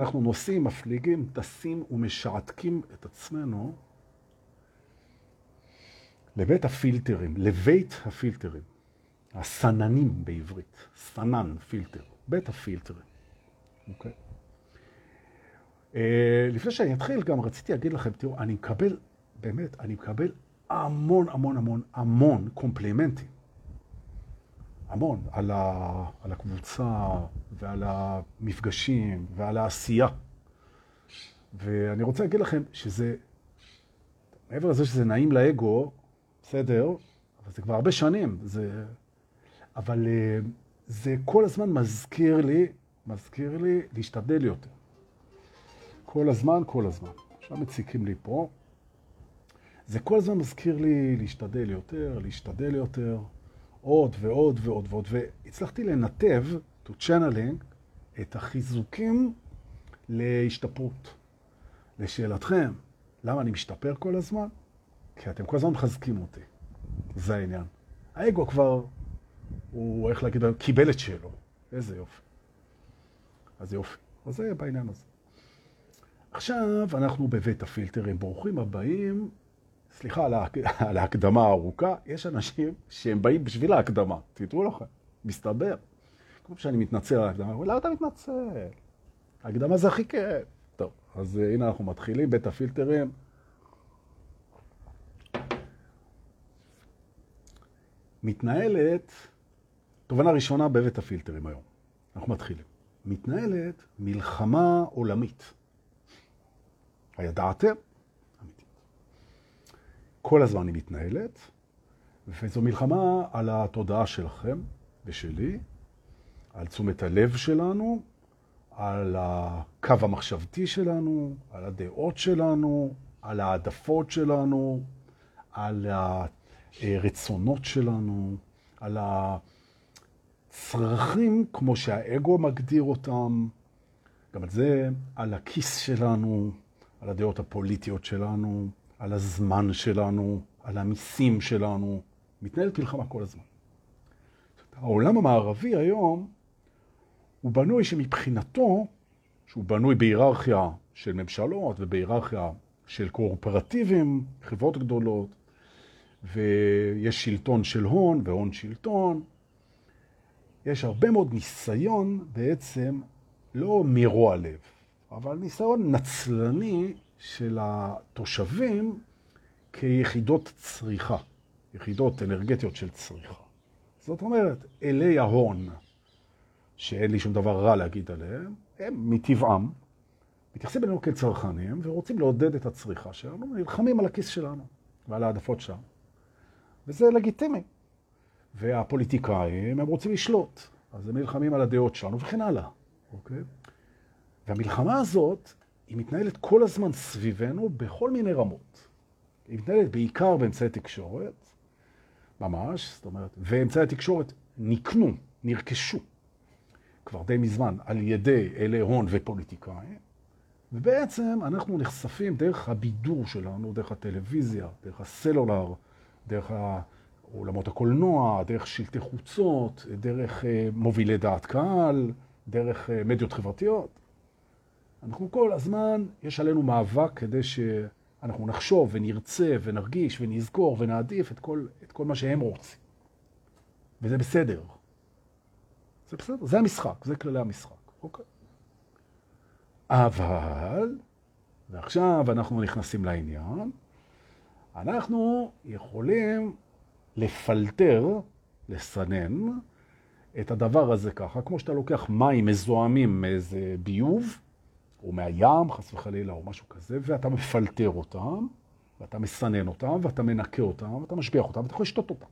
אנחנו נוסעים, מפליגים, טסים ומשעתקים את עצמנו לבית הפילטרים, לבית הפילטרים. הסננים בעברית, סנן, פילטר, בית הפילטרים. אוקיי? אה, לפני שאני אתחיל, גם רציתי להגיד לכם, תראו, אני מקבל, באמת, אני מקבל המון, המון, המון, המון קומפלימנטים. המון, על, ה, על הקבוצה ועל המפגשים ועל העשייה. ואני רוצה להגיד לכם שזה, מעבר לזה שזה נעים לאגו, בסדר, אבל זה כבר הרבה שנים, זה... אבל אה, זה כל הזמן מזכיר לי, מזכיר לי להשתדל יותר. כל הזמן, כל הזמן. עכשיו מציקים לי פה. זה כל הזמן מזכיר לי להשתדל יותר, להשתדל יותר, עוד ועוד ועוד ועוד. והצלחתי לנתב, to channeling, את החיזוקים להשתפרות. לשאלתכם, למה אני משתפר כל הזמן? כי אתם כל הזמן מחזקים אותי. זה העניין. האגו כבר, הוא, איך להגיד, קיבל את שלו. איזה יופי. אז יופי. אז זה בעניין הזה. עכשיו אנחנו בבית הפילטרים. ברוכים הבאים. סליחה על ההקדמה הארוכה. יש אנשים שהם באים בשביל ההקדמה. תדעו לכם, מסתבר. כמו שאני מתנצל על ההקדמה, למה אתה מתנצל? ההקדמה זה הכי כיף. טוב, אז הנה אנחנו מתחילים, בית הפילטרים. מתנהלת, תובנה ראשונה בבית הפילטרים היום. אנחנו מתחילים. מתנהלת מלחמה עולמית. הידעתם? כל הזמן היא מתנהלת, וזו מלחמה על התודעה שלכם ושלי, על תשומת הלב שלנו, על הקו המחשבתי שלנו, על הדעות שלנו, על העדפות שלנו, על הרצונות שלנו, על הצרכים כמו שהאגו מגדיר אותם, גם על זה, על הכיס שלנו, על הדעות הפוליטיות שלנו, על הזמן שלנו, על המיסים שלנו. מתנהלת מלחמה כל הזמן. העולם המערבי היום הוא בנוי שמבחינתו, שהוא בנוי בהיררכיה של ממשלות ובהיררכיה של קואופרטיבים, חברות גדולות, ויש שלטון של הון והון שלטון. יש הרבה מאוד ניסיון בעצם, לא מרוע לב, אבל ניסיון נצלני של התושבים כיחידות צריכה, יחידות אנרגטיות של צריכה. זאת אומרת, אלי ההון, שאין לי שום דבר רע להגיד עליהם, הם מטבעם מתייחסים אלינו כצרכנים ורוצים לעודד את הצריכה שלנו, נלחמים על הכיס שלנו ועל העדפות שלנו. וזה לגיטימי. והפוליטיקאים, הם רוצים לשלוט, אז הם נלחמים על הדעות שלנו וכן הלאה, אוקיי? והמלחמה הזאת, היא מתנהלת כל הזמן סביבנו בכל מיני רמות. היא מתנהלת בעיקר באמצעי תקשורת, ממש, זאת אומרת, ואמצעי התקשורת נקנו, נרכשו, כבר די מזמן, על ידי אלי הון ופוליטיקאים, ובעצם אנחנו נחשפים דרך הבידור שלנו, דרך הטלוויזיה, דרך הסלולר, דרך עולמות הקולנוע, דרך שלטי חוצות, דרך אה, מובילי דעת קהל, דרך אה, מדיות חברתיות. אנחנו כל הזמן, יש עלינו מאבק כדי שאנחנו נחשוב ונרצה ונרגיש ונזכור ונעדיף את כל, את כל מה שהם רוצים. וזה בסדר. זה בסדר, זה המשחק, זה כללי המשחק, אוקיי. אבל, ועכשיו אנחנו נכנסים לעניין, אנחנו יכולים לפלטר, לסנן, את הדבר הזה ככה, כמו שאתה לוקח מים מזוהמים מאיזה ביוב, או מהים, חס וחלילה, או משהו כזה, ואתה מפלטר אותם, ואתה מסנן אותם, ואתה מנקה אותם, ואתה משביח אותם, ואתה יכול לשתות אותם.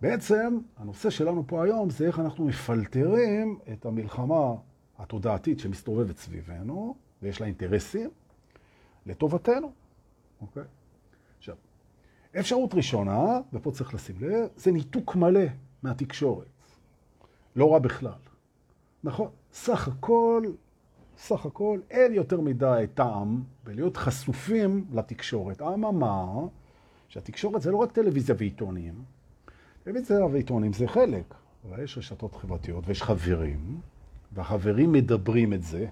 בעצם, הנושא שלנו פה היום זה איך אנחנו מפלטרים את המלחמה התודעתית שמסתובבת סביבנו, ויש לה אינטרסים, לטובתנו. אוקיי? עכשיו, אפשרות ראשונה, ופה צריך לשים לב, זה ניתוק מלא מהתקשורת. לא רע בכלל. נכון, סך הכל, סך הכל, אין יותר מדי טעם בלהיות חשופים לתקשורת. אממה, שהתקשורת זה לא רק טלוויזיה ועיתונים, טלוויזיה ועיתונים זה חלק, אבל יש רשתות חברתיות ויש חברים, והחברים מדברים את זה,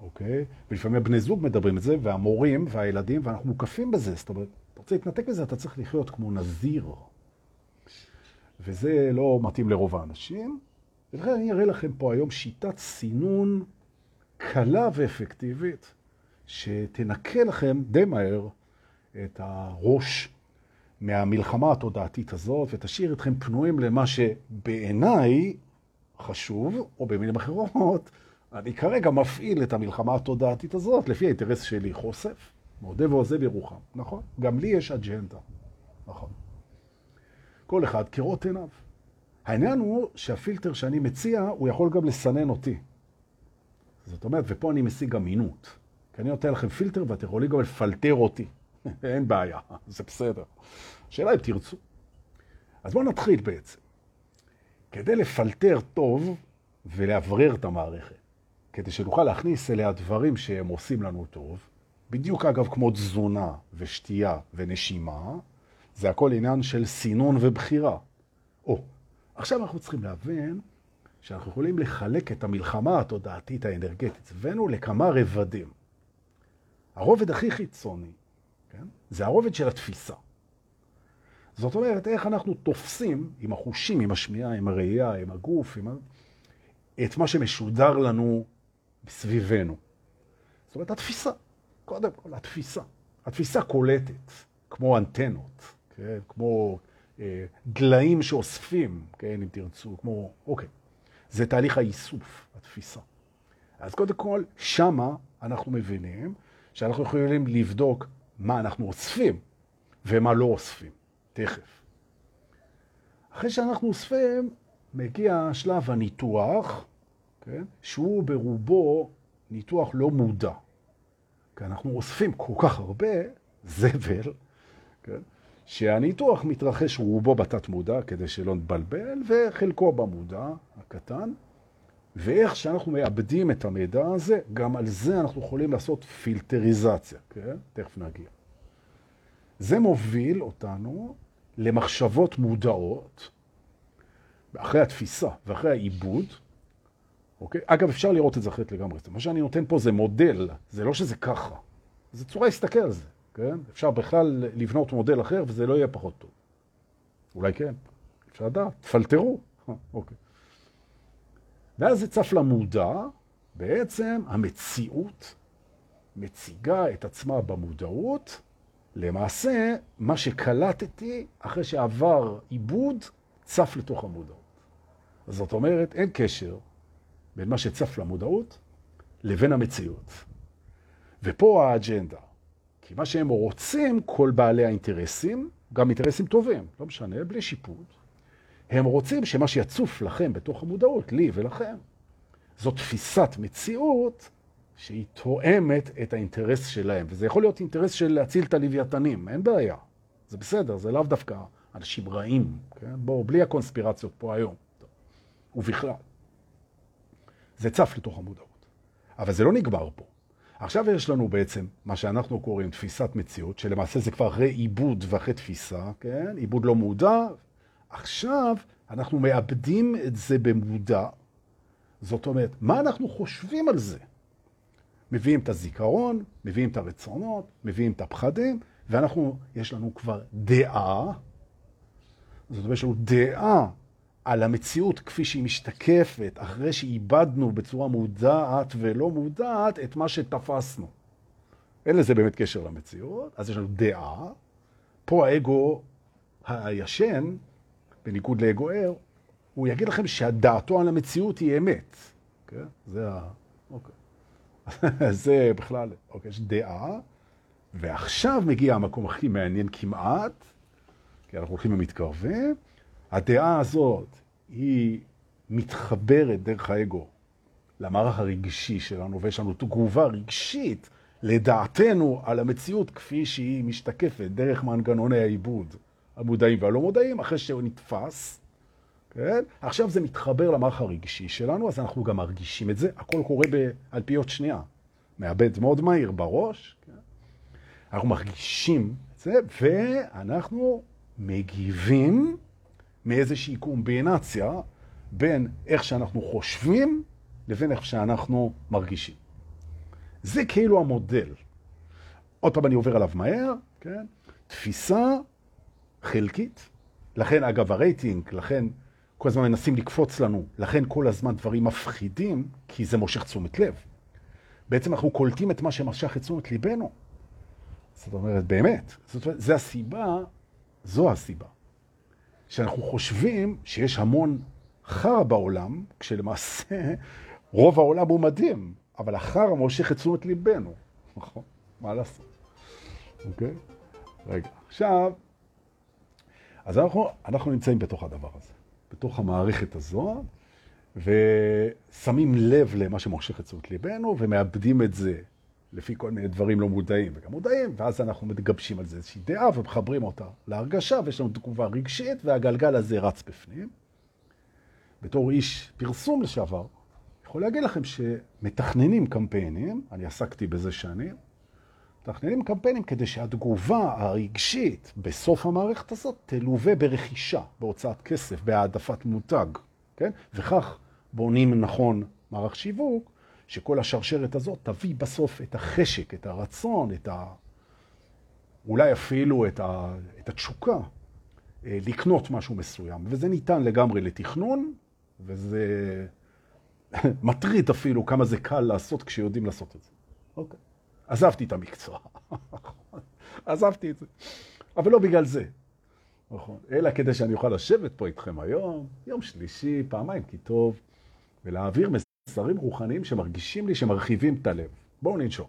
אוקיי? ולפעמים הבני זוג מדברים את זה, והמורים והילדים, ואנחנו מוקפים בזה. זאת אומרת, אתה רוצה להתנתק מזה, אתה צריך לחיות כמו נזיר. וזה לא מתאים לרוב האנשים. ולכן אני אראה לכם פה היום שיטת סינון קלה ואפקטיבית, שתנקה לכם די מהר את הראש מהמלחמה התודעתית הזאת, ותשאיר אתכם פנויים למה שבעיניי חשוב, או במילים אחרות, אני כרגע מפעיל את המלחמה התודעתית הזאת לפי האינטרס שלי, חושף, מודה ועוזב ירוחם, נכון? גם לי יש אג'נדה, נכון. כל אחד כראות עיניו. העניין הוא שהפילטר שאני מציע, הוא יכול גם לסנן אותי. זאת אומרת, ופה אני משיג אמינות. כי אני נותן לכם פילטר ואתם יכולים גם לפלטר אותי. אין בעיה, זה בסדר. השאלה אם תרצו. אז בואו נתחיל בעצם. כדי לפלטר טוב ולאוורר את המערכת, כדי שנוכל להכניס אליה דברים שהם עושים לנו טוב, בדיוק אגב כמו תזונה ושתייה ונשימה, זה הכל עניין של סינון ובחירה. או, עכשיו אנחנו צריכים להבין שאנחנו יכולים לחלק את המלחמה התודעתית האנרגטית סביבנו לכמה רבדים. הרובד הכי חיצוני, כן? זה הרובד של התפיסה. זאת אומרת, איך אנחנו תופסים עם החושים, עם השמיעה, עם הראייה, עם הגוף, עם. את מה שמשודר לנו סביבנו. זאת אומרת, התפיסה, קודם כל, התפיסה. התפיסה קולטת, כמו אנטנות, כן? כמו אה, דליים שאוספים, כן, אם תרצו, כמו, אוקיי. זה תהליך האיסוף, התפיסה. אז קודם כל, שמה אנחנו מבינים שאנחנו יכולים לבדוק מה אנחנו אוספים ומה לא אוספים. תכף. אחרי שאנחנו אוספים, מגיע שלב הניתוח, כן? שהוא ברובו ניתוח לא מודע. כי אנחנו אוספים כל כך הרבה זבל, כן? שהניתוח מתרחש רובו בתת מודע, כדי שלא נתבלבל, וחלקו במודע הקטן. ואיך שאנחנו מאבדים את המידע הזה, גם על זה אנחנו יכולים לעשות פילטריזציה, כן? תכף נגיע. זה מוביל אותנו למחשבות מודעות, אחרי התפיסה ואחרי העיבוד, אוקיי? אגב, אפשר לראות את זה אחרת לגמרי. מה שאני נותן פה זה מודל, זה לא שזה ככה. זה צורה להסתכל על זה, כן? אפשר בכלל לבנות מודל אחר וזה לא יהיה פחות טוב. אולי כן, אפשר לדעת, תפלטרו. אוקיי. ואז זה צף למודע, בעצם המציאות מציגה את עצמה במודעות, למעשה, מה שקלטתי אחרי שעבר עיבוד, צף לתוך המודעות. זאת אומרת, אין קשר בין מה שצף למודעות לבין המציאות. ופה האג'נדה. כי מה שהם רוצים, כל בעלי האינטרסים, גם אינטרסים טובים, לא משנה, בלי שיפוט, הם רוצים שמה שיצוף לכם בתוך המודעות, לי ולכם, זו תפיסת מציאות שהיא תואמת את האינטרס שלהם. וזה יכול להיות אינטרס של להציל את הלוויתנים, אין בעיה. זה בסדר, זה לאו דווקא אנשים רעים, כן? בואו, בלי הקונספירציות פה היום. ובכלל. זה צף לתוך המודעות. אבל זה לא נגמר פה. עכשיו יש לנו בעצם מה שאנחנו קוראים תפיסת מציאות, שלמעשה זה כבר אחרי עיבוד ואחרי תפיסה, כן? עיבוד לא מודע. עכשיו אנחנו מאבדים את זה במודע. זאת אומרת, מה אנחנו חושבים על זה? מביאים את הזיכרון, מביאים את הרצונות, מביאים את הפחדים, ואנחנו, יש לנו כבר דעה, זאת אומרת, יש לנו דעה על המציאות כפי שהיא משתקפת, אחרי שאיבדנו בצורה מודעת ולא מודעת את מה שתפסנו. אין לזה באמת קשר למציאות, אז יש לנו דעה. פה האגו הישן, בניגוד לאגו ער, הוא יגיד לכם שהדעתו על המציאות היא אמת. כן? זה ה... אוקיי. זה בכלל, אוקיי, יש דעה, ועכשיו מגיע המקום הכי מעניין כמעט, כי אנחנו הולכים ומתקרבים, הדעה הזאת היא מתחברת דרך האגו למערך הרגשי שלנו, ויש לנו תגובה רגשית לדעתנו על המציאות כפי שהיא משתקפת דרך מנגנוני העיבוד המודעים והלא מודעים, אחרי שהוא נתפס, כן? עכשיו זה מתחבר למערך הרגשי שלנו, אז אנחנו גם מרגישים את זה. הכל קורה באלפיות שנייה. מאבד מאוד מהיר בראש. כן? אנחנו מרגישים את זה, ואנחנו מגיבים מאיזושהי קומבינציה בין איך שאנחנו חושבים לבין איך שאנחנו מרגישים. זה כאילו המודל. עוד פעם אני עובר עליו מהר, כן? תפיסה חלקית. לכן, אגב, הרייטינג, לכן כל הזמן מנסים לקפוץ לנו, לכן כל הזמן דברים מפחידים, כי זה מושך תשומת לב. בעצם אנחנו קולטים את מה שמשך את תשומת ליבנו. זאת אומרת, באמת, זאת אומרת, זה הסיבה, זו הסיבה, שאנחנו חושבים שיש המון חרא בעולם, כשלמעשה רוב העולם הוא מדהים, אבל החרא מושך את תשומת ליבנו. נכון, מה לעשות? אוקיי? רגע, עכשיו, אז אנחנו, אנחנו נמצאים בתוך הדבר הזה, בתוך המערכת הזו, ושמים לב למה שמושך את תשומת ליבנו, ומאבדים את זה לפי כל מיני דברים לא מודעים וגם מודעים, ואז אנחנו מתגבשים על זה איזושהי דעה ומחברים אותה להרגשה, ויש לנו תגובה רגשית, והגלגל הזה רץ בפנים. בתור איש פרסום לשעבר, יכול להגיד לכם שמתכננים קמפיינים, אני עסקתי בזה שנים, מתכננים קמפיינים כדי שהתגובה הרגשית בסוף המערכת הזאת תלווה ברכישה, בהוצאת כסף, בהעדפת מותג, כן? וכך בונים נכון מערך שיווק, שכל השרשרת הזאת תביא בסוף את החשק, את הרצון, את ה... אולי אפילו את, ה... את התשוקה אה, לקנות משהו מסוים. וזה ניתן לגמרי לתכנון, וזה מטריד אפילו כמה זה קל לעשות כשיודעים לעשות את זה. אוקיי. עזבתי את המקצוע. עזבתי את זה. אבל לא בגלל זה. נכון. אלא כדי שאני אוכל לשבת פה איתכם היום, יום שלישי, פעמיים כי טוב, ולהעביר מסרים רוחניים שמרגישים לי שמרחיבים את הלב. בואו ננשור.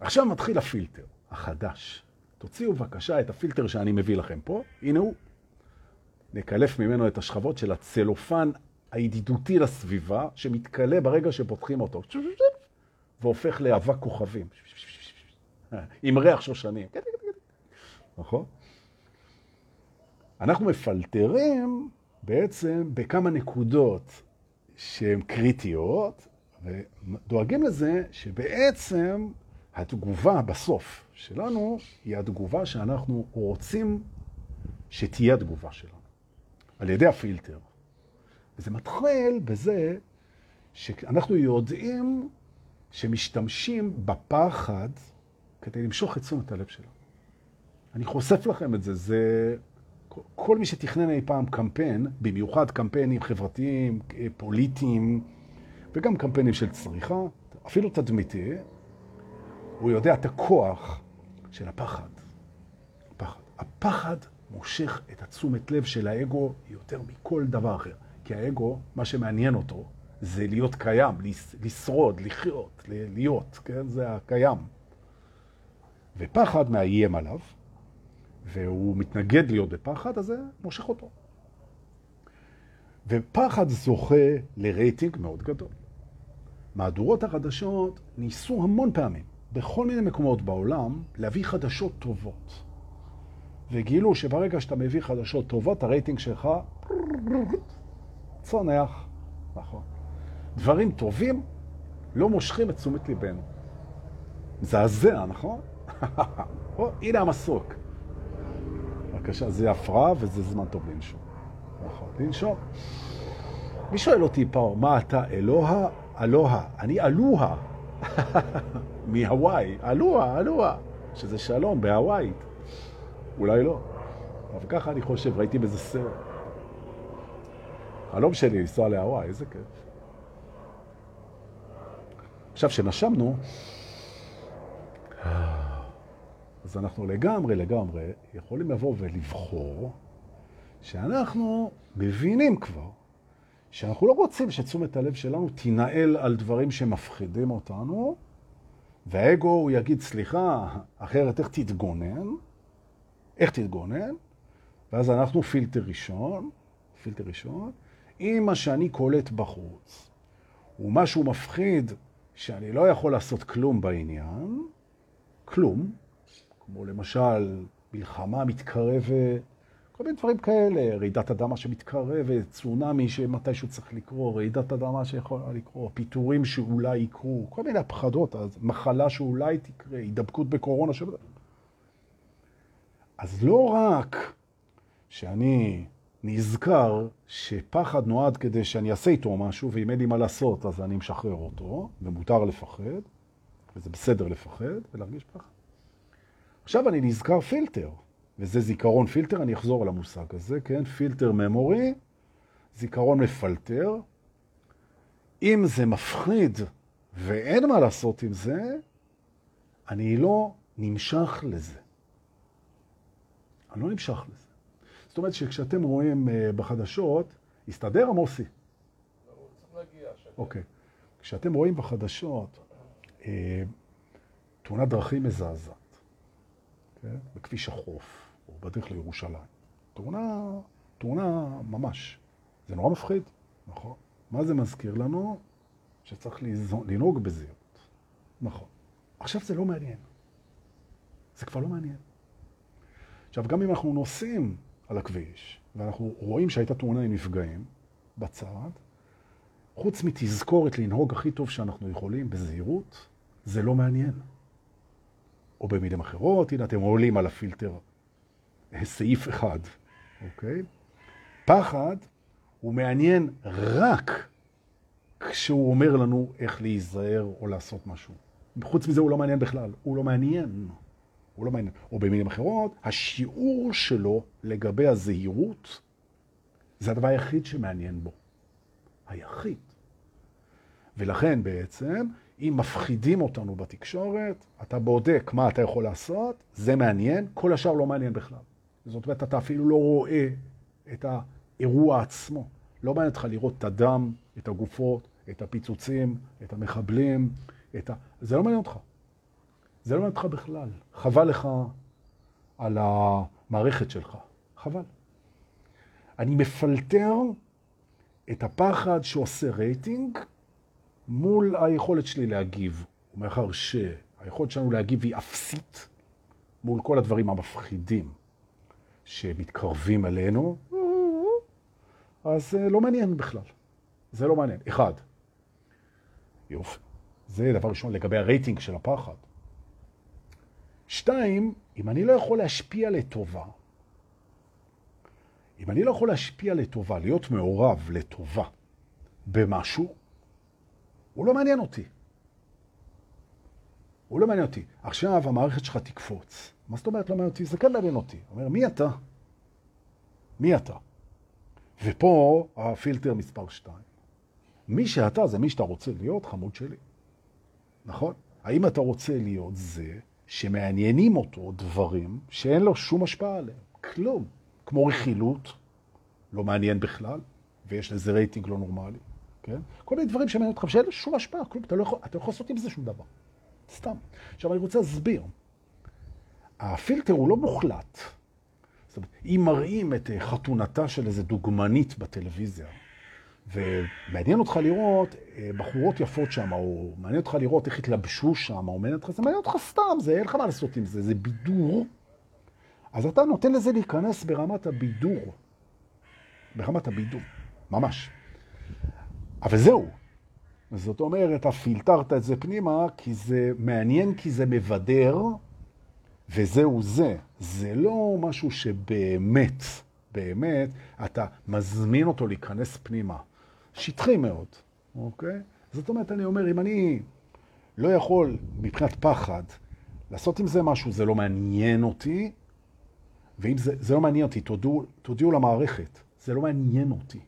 עכשיו מתחיל הפילטר החדש. תוציאו בבקשה את הפילטר שאני מביא לכם פה. הנה הוא. נקלף ממנו את השכבות של הצלופן הידידותי לסביבה, שמתקלה ברגע שפותחים אותו, והופך לאבק כוכבים. עם ריח שושנים. נכון? אנחנו מפלטרים בעצם בכמה נקודות שהן קריטיות, ודואגים לזה שבעצם התגובה בסוף שלנו היא התגובה שאנחנו רוצים שתהיה התגובה שלנו, על ידי הפילטר. וזה מתחיל בזה שאנחנו יודעים שמשתמשים בפחד כדי למשוך את תשומת הלב שלנו. אני חושף לכם את זה, זה כל מי שתכנן אי פעם קמפיין, במיוחד קמפיינים חברתיים, פוליטיים, וגם קמפיינים של צריכה, אפילו תדמיתי, הוא יודע את הכוח של הפחד. הפחד. הפחד מושך את התשומת לב של האגו יותר מכל דבר אחר. כי האגו, מה שמעניין אותו, זה להיות קיים, לשרוד, לחיות, להיות, כן? זה הקיים. ופחד מאיים עליו, והוא מתנגד להיות בפחד, אז זה מושך אותו. ופחד זוכה לרייטינג מאוד גדול. מהדורות החדשות ניסו המון פעמים, בכל מיני מקומות בעולם, להביא חדשות טובות. וגילו שברגע שאתה מביא חדשות טובות, הרייטינג שלך צונח. נכון. דברים טובים לא מושכים את תשומת ליבנו. מזעזע, נכון? הנה המסוק. בבקשה, זה הפרעה וזה זמן טוב לנשום. נכון, לנשום. מי שואל אותי פה, מה אתה, אלוה? אלוה. אני אלוה. מהוואי. אלוה, אלוה. שזה שלום בהוואית. אולי לא. אבל ככה אני חושב, ראיתי באיזה סרט. חלום שלי לנסוע להוואי, איזה כיף. עכשיו, שנשמנו, אז אנחנו לגמרי, לגמרי יכולים לבוא ולבחור שאנחנו מבינים כבר שאנחנו לא רוצים שתשומת הלב שלנו תנהל על דברים שמפחידים אותנו, והאגו הוא יגיד, סליחה, אחרת איך תתגונן? איך תתגונן? ואז אנחנו פילטר ראשון, פילטר ראשון, אם מה שאני קולט בחוץ הוא משהו מפחיד שאני לא יכול לעשות כלום בעניין, כלום, כמו למשל מלחמה מתקרבת, כל מיני דברים כאלה, רעידת אדמה שמתקרבת, צונאמי שמתישהו צריך לקרוא, רעידת אדמה שיכולה לקרוא, פיטורים שאולי יקרו, כל מיני הפחדות, מחלה שאולי תקרה, הידבקות בקורונה שבדרך. אז לא רק שאני נזכר שפחד נועד כדי שאני אעשה איתו משהו, ואם אין לי מה לעשות אז אני משחרר אותו, ומותר לפחד, וזה בסדר לפחד ולהרגיש פחד. עכשיו אני נזכר פילטר, וזה זיכרון פילטר, אני אחזור על המושג הזה, כן? filter memory, זיכרון מפלטר. אם זה מפחיד ואין מה לעשות עם זה, אני לא נמשך לזה. אני לא נמשך לזה. זאת אומרת שכשאתם רואים uh, בחדשות, הסתדר עמוסי? לא, אוקיי. כשאתם רואים בחדשות uh, תאונת דרכים מזעזעת, כן? בכביש החוף, או בדרך לירושלים. תאונה, תאונה ממש. זה נורא מפחיד, נכון? מה זה מזכיר לנו? שצריך לנהוג בזהירות. נכון. עכשיו זה לא מעניין. זה כבר לא מעניין. עכשיו, גם אם אנחנו נוסעים על הכביש, ואנחנו רואים שהייתה תאונה עם נפגעים בצד, חוץ מתזכורת לנהוג הכי טוב שאנחנו יכולים, בזהירות, זה לא מעניין. או במילים אחרות, הנה אתם עולים על הפילטר סעיף אחד, אוקיי? פחד הוא מעניין רק כשהוא אומר לנו איך להיזהר או לעשות משהו. חוץ מזה הוא לא מעניין בכלל, הוא לא מעניין. הוא לא מעניין. או במילים אחרות, השיעור שלו לגבי הזהירות זה הדבר היחיד שמעניין בו. היחיד. ולכן בעצם, אם מפחידים אותנו בתקשורת, אתה בודק מה אתה יכול לעשות, זה מעניין, כל השאר לא מעניין בכלל. זאת אומרת, אתה אפילו לא רואה את האירוע עצמו. לא מעניין אותך לראות את הדם, את הגופות, את הפיצוצים, את המחבלים, את ה... זה לא מעניין אותך. זה לא מעניין אותך בכלל. חבל לך על המערכת שלך. חבל. אני מפלטר את הפחד שעושה רייטינג מול היכולת שלי להגיב. ומאחר שהיכולת שלנו להגיב היא אפסית מול כל הדברים המפחידים שמתקרבים אלינו, אז זה לא מעניין בכלל. זה לא מעניין. אחד. יופי. זה דבר ראשון לגבי הרייטינג של הפחד. שתיים, אם אני לא יכול להשפיע לטובה, אם אני לא יכול להשפיע לטובה, להיות מעורב לטובה במשהו, הוא לא מעניין אותי. הוא לא מעניין אותי. עכשיו המערכת שלך תקפוץ. מה זאת אומרת לא מעניין אותי? זה כן מעניין אותי. אומר, מי אתה? מי אתה? ופה הפילטר מספר 2. מי שאתה זה מי שאתה רוצה להיות, חמוד שלי. נכון? האם אתה רוצה להיות זה שמעניינים אותו דברים שאין לו שום השפעה עליהם? כלום. כמו רכילות, לא מעניין בכלל, ויש לזה רייטינג לא נורמלי, כן? כל מיני דברים שמעניינים אותך, שאין שום השפעה, כלום, אתה לא יכול, אתה לא יכול לעשות עם זה שום דבר. סתם. עכשיו, אני רוצה להסביר. הפילטר הוא לא מוחלט. זאת אומרת, אם מראים את חתונתה של איזה דוגמנית בטלוויזיה, ומעניין אותך לראות אה, בחורות יפות שם, או מעניין אותך לראות איך התלבשו שם, או מעניין אותך, זה מעניין אותך סתם, זה אין לך מה לעשות עם זה, זה בידור. אז אתה נותן לזה להיכנס ברמת הבידור. ברמת הבידור, ממש. אבל זהו. זאת אומרת, אתה פילטרת את זה פנימה, כי זה מעניין, כי זה מבדר, וזהו זה. זה לא משהו שבאמת, באמת, אתה מזמין אותו להיכנס פנימה. שטחי מאוד, אוקיי? זאת אומרת, אני אומר, אם אני לא יכול, מבחינת פחד, לעשות עם זה משהו, זה לא מעניין אותי, ואם זה, זה לא מעניין אותי, תודיעו למערכת, זה לא מעניין אותי.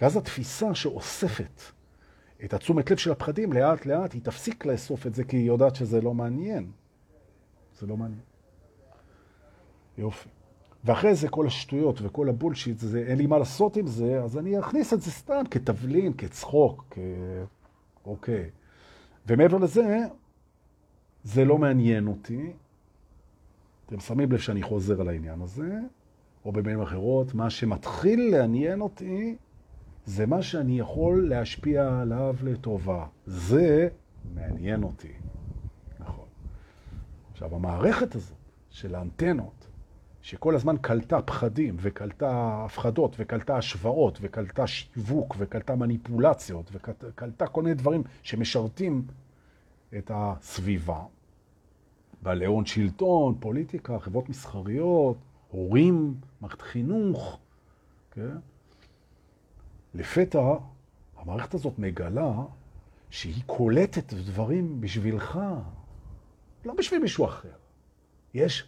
ואז התפיסה שאוספת את התשומת לב של הפחדים, לאט לאט היא תפסיק לאסוף את זה, כי היא יודעת שזה לא מעניין. זה לא מעניין. יופי. ואחרי זה כל השטויות וכל הבולשיט, זה, אין לי מה לעשות עם זה, אז אני אכניס את זה סתם כתבלין, כצחוק, כ... אוקיי. ומעבר לזה, זה לא מעניין אותי. אתם שמים לב שאני חוזר על העניין הזה, או במילים אחרות, מה שמתחיל לעניין אותי, זה מה שאני יכול להשפיע עליו לטובה. זה מעניין אותי. נכון. עכשיו, המערכת הזאת של האנטנות, שכל הזמן קלטה פחדים, וקלטה הפחדות, וקלטה השוואות, וקלטה שיווק, וקלטה מניפולציות, וקלטה כל מיני דברים שמשרתים את הסביבה. בעלי הון שלטון, פוליטיקה, חברות מסחריות, הורים, מערכת חינוך, כן? לפתע המערכת הזאת מגלה שהיא קולטת דברים בשבילך, לא בשביל מישהו אחר. יש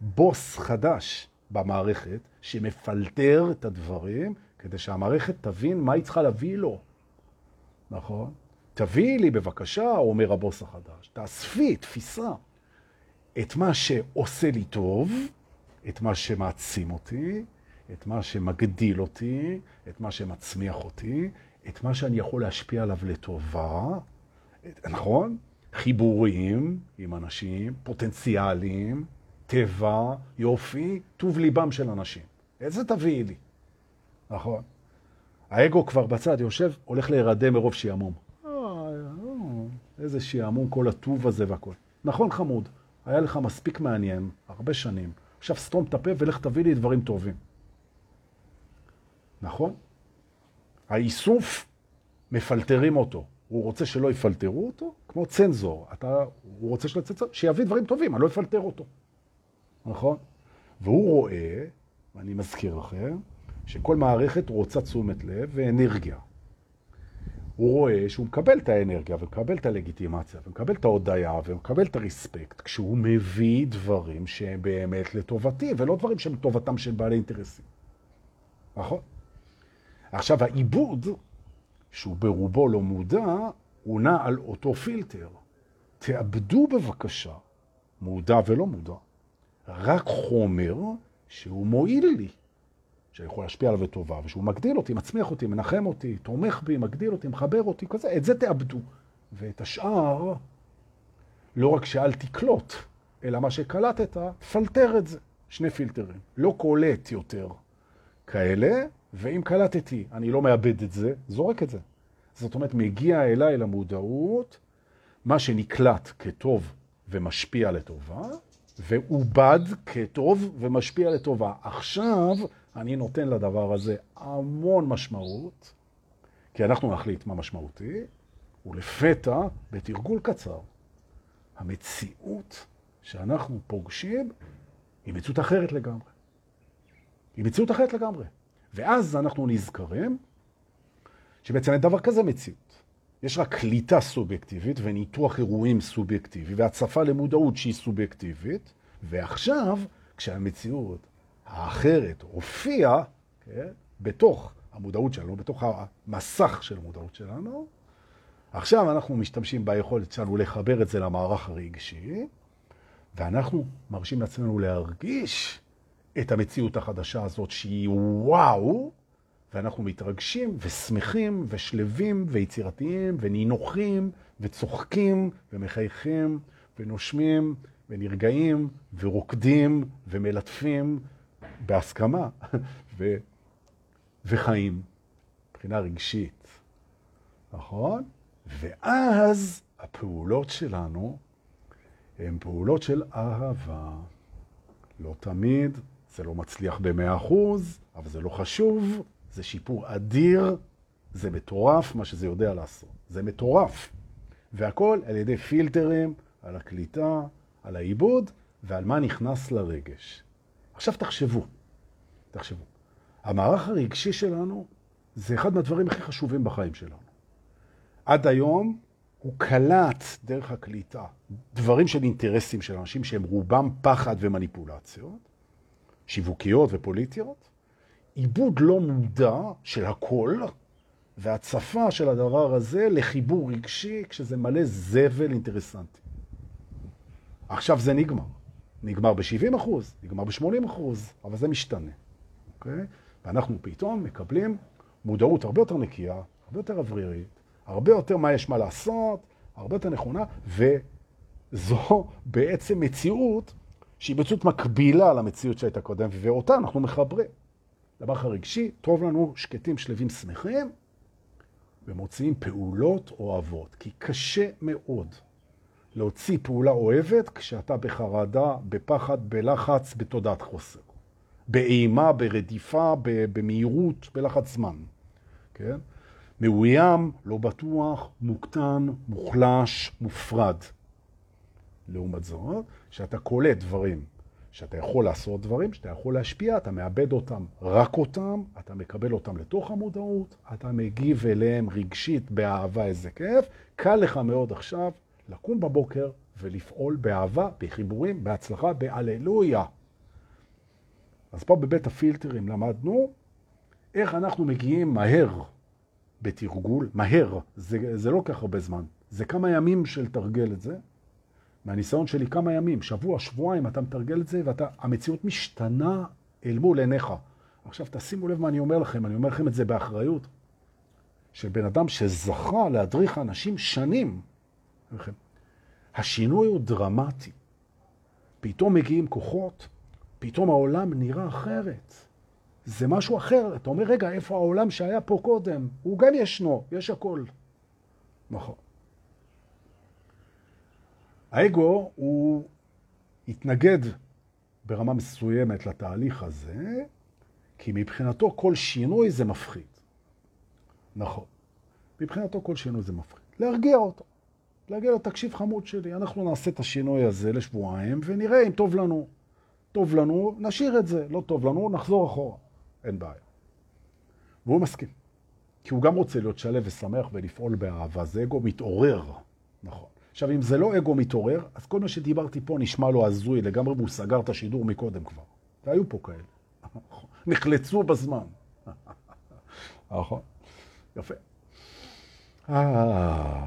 בוס חדש במערכת שמפלטר את הדברים כדי שהמערכת תבין מה היא צריכה להביא לו. נכון? תביאי לי בבקשה, אומר הבוס החדש, תאספי תפיסה את מה שעושה לי טוב, את מה שמעצים אותי, את מה שמגדיל אותי, את מה שמצמיח אותי, את מה שאני יכול להשפיע עליו לטובה, נכון? חיבורים עם אנשים, פוטנציאלים, טבע, יופי, טוב ליבם של אנשים. איזה תביאי לי, נכון? האגו כבר בצד יושב, הולך להירדם מרוב שיעמום. אה, איזה שיעמום כל הטוב הזה והכל. נכון חמוד, היה לך מספיק מעניין, הרבה שנים. עכשיו סתום את הפה ולך תביא לי דברים טובים. נכון? האיסוף, מפלטרים אותו. הוא רוצה שלא יפלטרו אותו, כמו צנזור. אתה, הוא רוצה שלא יצנזור, שיביא דברים טובים, אני לא אפלטר אותו. נכון? והוא רואה, ואני מזכיר לכם, שכל מערכת רוצה תשומת לב ואנרגיה. הוא רואה שהוא מקבל את האנרגיה ומקבל את הלגיטימציה ומקבל את ההודעה ומקבל את הריספקט כשהוא מביא דברים שהם באמת לטובתי ולא דברים שהם לטובתם של בעלי אינטרסים. נכון? עכשיו, העיבוד, שהוא ברובו לא מודע, הוא נע על אותו פילטר. תאבדו בבקשה, מודע ולא מודע, רק חומר שהוא מועיל לי, שאני יכול להשפיע עליו לטובה, ושהוא מגדיל אותי, מצמיח אותי, מנחם אותי, תומך בי, מגדיל אותי, מחבר אותי, כזה, את זה תאבדו. ואת השאר, לא רק שאל תקלוט, אלא מה שקלטת, פלטר את זה. שני פילטרים. לא קולט יותר כאלה, ואם קלטתי, אני לא מאבד את זה, זורק את זה. זאת אומרת, מגיע אליי למודעות מה שנקלט כטוב ומשפיע לטובה, ועובד כטוב ומשפיע לטובה. עכשיו אני נותן לדבר הזה המון משמעות, כי אנחנו נחליט מה משמעותי, ולפתע, בתרגול קצר, המציאות שאנחנו פוגשים היא מציאות אחרת לגמרי. היא מציאות אחרת לגמרי. ואז אנחנו נזכרים שבעצם אין דבר כזה מציאות. יש רק קליטה סובייקטיבית וניתוח אירועים סובייקטיבי והצפה למודעות שהיא סובייקטיבית, ועכשיו, כשהמציאות האחרת הופיעה, כן, בתוך המודעות שלנו, בתוך המסך של המודעות שלנו, עכשיו אנחנו משתמשים ביכולת שלנו לחבר את זה למערך הרגשי, ואנחנו מרשים לעצמנו להרגיש את המציאות החדשה הזאת שהיא וואו, ואנחנו מתרגשים ושמחים ושלבים ויצירתיים ונינוחים וצוחקים ומחייכים ונושמים ונרגעים ורוקדים ומלטפים בהסכמה ו... וחיים מבחינה רגשית, נכון? ואז הפעולות שלנו הן פעולות של אהבה. לא תמיד זה לא מצליח במאה אחוז, אבל זה לא חשוב, זה שיפור אדיר, זה מטורף מה שזה יודע לעשות. זה מטורף. והכל על ידי פילטרים, על הקליטה, על העיבוד ועל מה נכנס לרגש. עכשיו תחשבו, תחשבו. המערך הרגשי שלנו זה אחד מהדברים הכי חשובים בחיים שלנו. עד היום הוא קלט דרך הקליטה דברים של אינטרסים של אנשים שהם רובם פחד ומניפולציות, שיווקיות ופוליטיות, עיבוד לא מודע של הכל, והצפה של הדבר הזה לחיבור רגשי כשזה מלא זבל אינטרסנטי. עכשיו זה נגמר. נגמר ב-70 אחוז, נגמר ב-80 אחוז, אבל זה משתנה, אוקיי? ואנחנו פתאום מקבלים מודעות הרבה יותר נקייה, הרבה יותר אוורירית, הרבה יותר מה יש מה לעשות, הרבה יותר נכונה, וזו בעצם מציאות שהיא מציאות מקבילה למציאות שהייתה קודם, ואותה אנחנו מחברים. דבר הרגשי, טוב לנו שקטים, שלווים, שמחים, ומוציאים פעולות אוהבות, כי קשה מאוד להוציא פעולה אוהבת כשאתה בחרדה, בפחד, בלחץ, בתודעת חוסר. באימה, ברדיפה, במהירות, בלחץ זמן. כן? מאוים, לא בטוח, מוקטן, מוחלש, מופרד. לעומת זאת, שאתה קולט דברים שאתה יכול לעשות דברים, שאתה יכול להשפיע, אתה מאבד אותם, רק אותם, אתה מקבל אותם לתוך המודעות, אתה מגיב אליהם רגשית באהבה, איזה כיף. קל לך מאוד עכשיו לקום בבוקר ולפעול באהבה, בחיבורים, בהצלחה, בהללויה. אז פה בבית הפילטרים למדנו איך אנחנו מגיעים מהר בתרגול, מהר, זה, זה לא כך הרבה זמן, זה כמה ימים של תרגל את זה. מהניסיון שלי כמה ימים, שבוע, שבועיים, אתה מתרגל את זה, והמציאות משתנה אל מול עיניך. עכשיו, תשימו לב מה אני אומר לכם, אני אומר לכם את זה באחריות, שבן אדם שזכה להדריך אנשים שנים, השינוי הוא דרמטי. פתאום מגיעים כוחות, פתאום העולם נראה אחרת. זה משהו אחר. אתה אומר, רגע, איפה העולם שהיה פה קודם? הוא גם ישנו, יש הכל. נכון. האגו הוא התנגד ברמה מסוימת לתהליך הזה, כי מבחינתו כל שינוי זה מפחיד. נכון. מבחינתו כל שינוי זה מפחיד. להרגיע אותו. להגיד לו, תקשיב חמוד שלי, אנחנו נעשה את השינוי הזה לשבועיים ונראה אם טוב לנו. טוב לנו, נשאיר את זה. לא טוב לנו, נחזור אחורה. אין בעיה. והוא מסכים. כי הוא גם רוצה להיות שלב ושמח ולפעול באהבה. זה אגו מתעורר. נכון. עכשיו, אם זה לא אגו מתעורר, אז כל מה שדיברתי פה נשמע לו הזוי לגמרי, והוא סגר את השידור מקודם כבר. והיו פה כאלה. נחלצו בזמן. נכון. יפה. אה...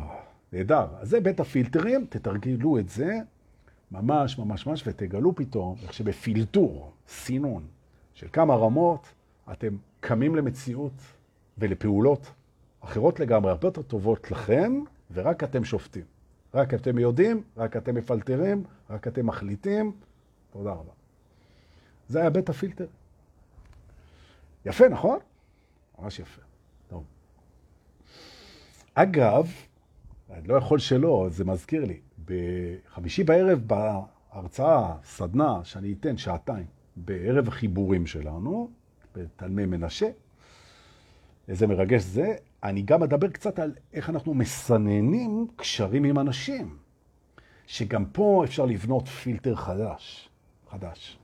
נהדר. אז זה בית הפילטרים, תתרגלו את זה ממש ממש ממש, ותגלו פתאום איך שבפילטור, סינון של כמה רמות, אתם קמים למציאות ולפעולות אחרות לגמרי, הרבה יותר טובות לכם, ורק אתם שופטים. רק אתם יודעים, רק אתם מפלטרים, רק אתם מחליטים. תודה רבה. זה היה בית הפילטר. יפה, נכון? ממש יפה. טוב. אגב, אני לא יכול שלא, זה מזכיר לי. בחמישי בערב בהרצאה, סדנה, שאני אתן שעתיים, בערב החיבורים שלנו, בתלמי מנשה, איזה מרגש זה, אני גם אדבר קצת על איך אנחנו מסננים קשרים עם אנשים, שגם פה אפשר לבנות פילטר חדש, חדש.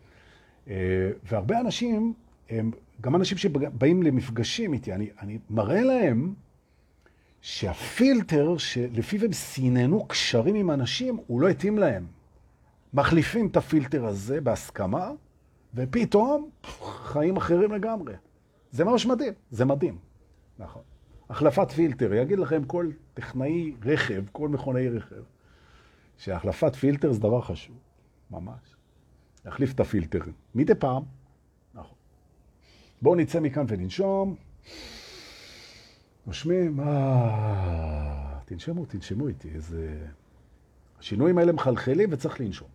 אה, והרבה אנשים, הם, גם אנשים שבאים למפגשים איתי, אני, אני מראה להם שהפילטר שלפיו הם סיננו קשרים עם אנשים, הוא לא התאים להם. מחליפים את הפילטר הזה בהסכמה, ופתאום חיים אחרים לגמרי. זה ממש מדהים, זה מדהים. נכון. החלפת פילטר, יגיד לכם כל טכנאי רכב, כל מכונאי רכב, שהחלפת פילטר זה דבר חשוב, ממש. להחליף את הפילטר מדי פעם. נכון. בואו נצא מכאן וננשום. נושמים, אה, תנשמו, תנשמו איתי, איזה... השינויים האלה מחלחלים וצריך לנשום.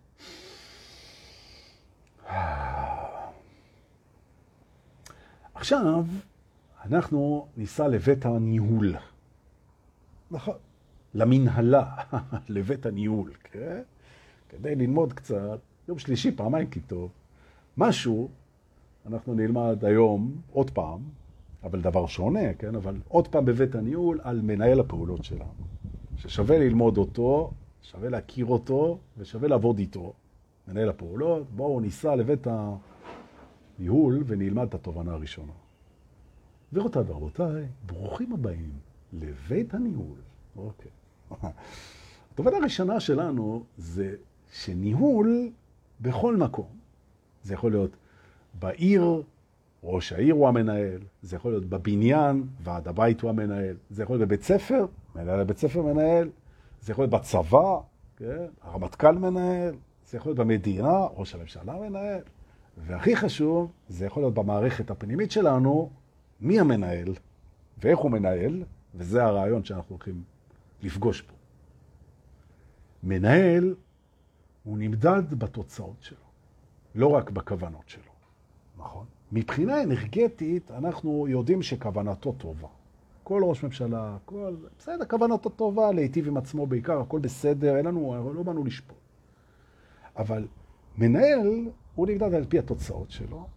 עכשיו, אנחנו ניסע לבית הניהול. נכון. למנהלה, לבית הניהול, כן? כדי ללמוד קצת, יום שלישי פעמיים כי טוב, משהו, אנחנו נלמד היום עוד פעם, אבל דבר שונה, כן? אבל עוד פעם בבית הניהול על מנהל הפעולות שלנו. ששווה ללמוד אותו, שווה להכיר אותו ושווה לעבוד איתו. מנהל הפעולות, בואו ניסע לבית הניהול ונלמד את התובנה הראשונה. גבירותיי ורבותיי, ברוכים הבאים לבית הניהול. אוקיי. התובנה הראשונה שלנו זה שניהול בכל מקום. זה יכול להיות בעיר, ראש העיר הוא המנהל, זה יכול להיות בבניין, ועד הבית הוא המנהל, זה יכול להיות בבית ספר, מנהל הבית ספר מנהל, זה יכול להיות בצבא, כן? הרמטכ"ל מנהל, זה יכול להיות במדינה, ראש הממשלה מנהל, והכי חשוב, זה יכול להיות במערכת הפנימית שלנו, מי המנהל ואיך הוא מנהל, וזה הרעיון שאנחנו הולכים לפגוש פה. מנהל הוא נמדד בתוצאות שלו, לא רק בכוונות שלו, נכון? מבחינה אנרגטית, אנחנו יודעים שכוונתו טובה. כל ראש ממשלה, כל... בסדר, כוונתו טובה, להיטיב עם עצמו בעיקר, הכל בסדר, אין לנו, לא באנו לשפוט. אבל מנהל, הוא נמדד על פי התוצאות שלו.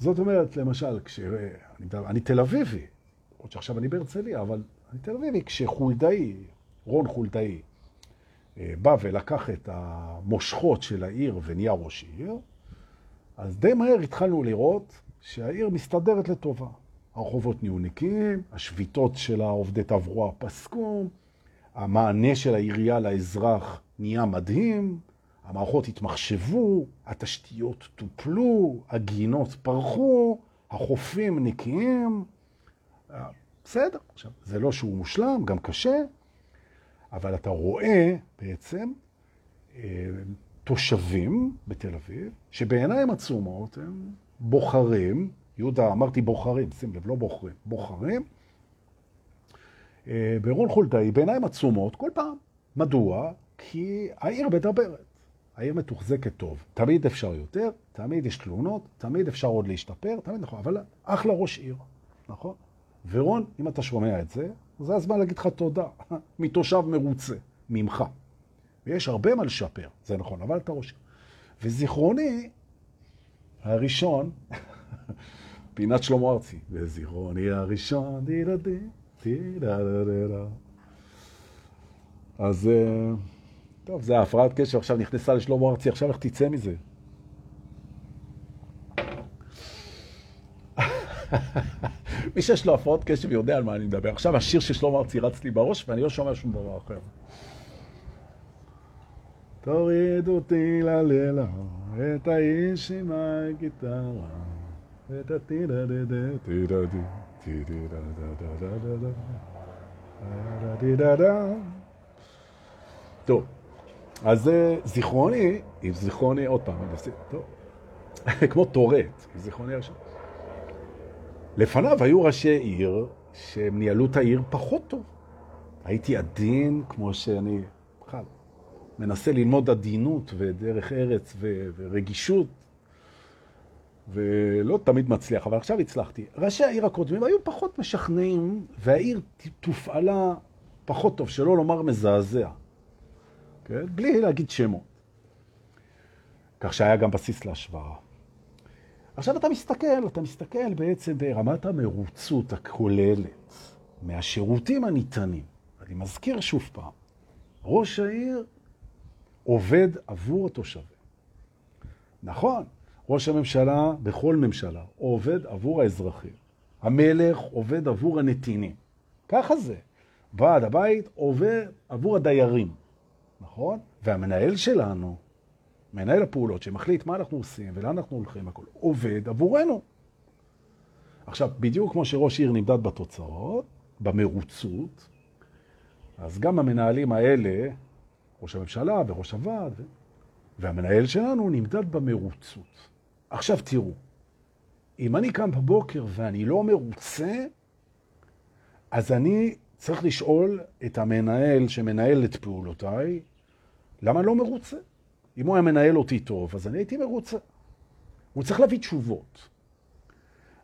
זאת אומרת, למשל, כש... אני, אני תל אביבי, עוד שעכשיו אני בהרצליה, אבל אני תל אביבי, כשחולדאי, רון חולדאי, אה, בא ולקח את המושכות של העיר ונהיה ראש עיר, אז די מהר התחלנו לראות שהעיר מסתדרת לטובה. הרחובות נהיו נקיים, השביתות של העובדי תברואה פסקו, המענה של העירייה לאזרח נהיה מדהים, המערכות התמחשבו, התשתיות טופלו, הגינות פרחו, החופים נקיים. בסדר, עכשיו, זה לא שהוא מושלם, גם קשה, אבל אתה רואה בעצם אה, תושבים בתל אביב, שבעיניים עצומות הם בוחרים, יהודה, אמרתי בוחרים, שים לב, לא בוחרים, בוחרים, אה, ברון חולדאי בעיניים עצומות כל פעם. מדוע? כי העיר מדברת. העיר מתוחזקת טוב. תמיד אפשר יותר, תמיד יש תלונות, תמיד אפשר עוד להשתפר, תמיד נכון, אבל אחלה ראש עיר, נכון? ורון, אם אתה שומע את זה, זה הזמן להגיד לך תודה, מתושב מרוצה, ממך. ויש הרבה מה לשפר, זה נכון, אבל אתה ראש עיר. וזיכרוני הראשון, פינת שלמה ארצי, וזיכרוני הראשון, דידה די, דידה דה דה אז... Uh, טוב, זה הפרעת קשר, עכשיו נכנסה לשלמה ארצי, עכשיו איך תצא מזה? מי שיש לו הפרעות קשב יודע על מה אני מדבר. עכשיו השיר של שלמה ארצי רץ לי בראש ואני לא שומע שום דבר אחר. תוריד אותי ללילה, את האיש עם הגיטרה, את הטידה דה דה טידה דה טידה דה דה דה דה דה טוב. אז זה זיכרוני, עם זיכרוני, עוד פעם, טוב, כמו טורט, זיכרוני ראשון. לפניו היו ראשי עיר שהם ניהלו את העיר פחות טוב. הייתי עדין, כמו שאני בכלל מנסה ללמוד עדינות ודרך ארץ ורגישות, ולא תמיד מצליח, אבל עכשיו הצלחתי. ראשי העיר הקודמים היו פחות משכנעים, והעיר תופעלה פחות טוב, שלא לומר מזעזע. כן? בלי להגיד שמות. כך שהיה גם בסיס להשוואה. עכשיו אתה מסתכל, אתה מסתכל בעצם ברמת המרוצות הכוללת מהשירותים הניתנים. אני מזכיר שוב פעם, ראש העיר עובד עבור התושבים. נכון, ראש הממשלה בכל ממשלה עובד עבור האזרחים. המלך עובד עבור הנתינים. ככה זה. ועד הבית עובד עבור הדיירים. נכון? והמנהל שלנו, מנהל הפעולות שמחליט מה אנחנו עושים ולאן אנחנו הולכים, הכל עובד עבורנו. עכשיו, בדיוק כמו שראש עיר נמדד בתוצאות, במרוצות, אז גם המנהלים האלה, ראש הממשלה וראש הוועד, והמנהל שלנו נמדד במרוצות. עכשיו תראו, אם אני קם בבוקר ואני לא מרוצה, אז אני צריך לשאול את המנהל שמנהל את פעולותיי, למה לא מרוצה? אם הוא היה מנהל אותי טוב, אז אני הייתי מרוצה. הוא צריך להביא תשובות.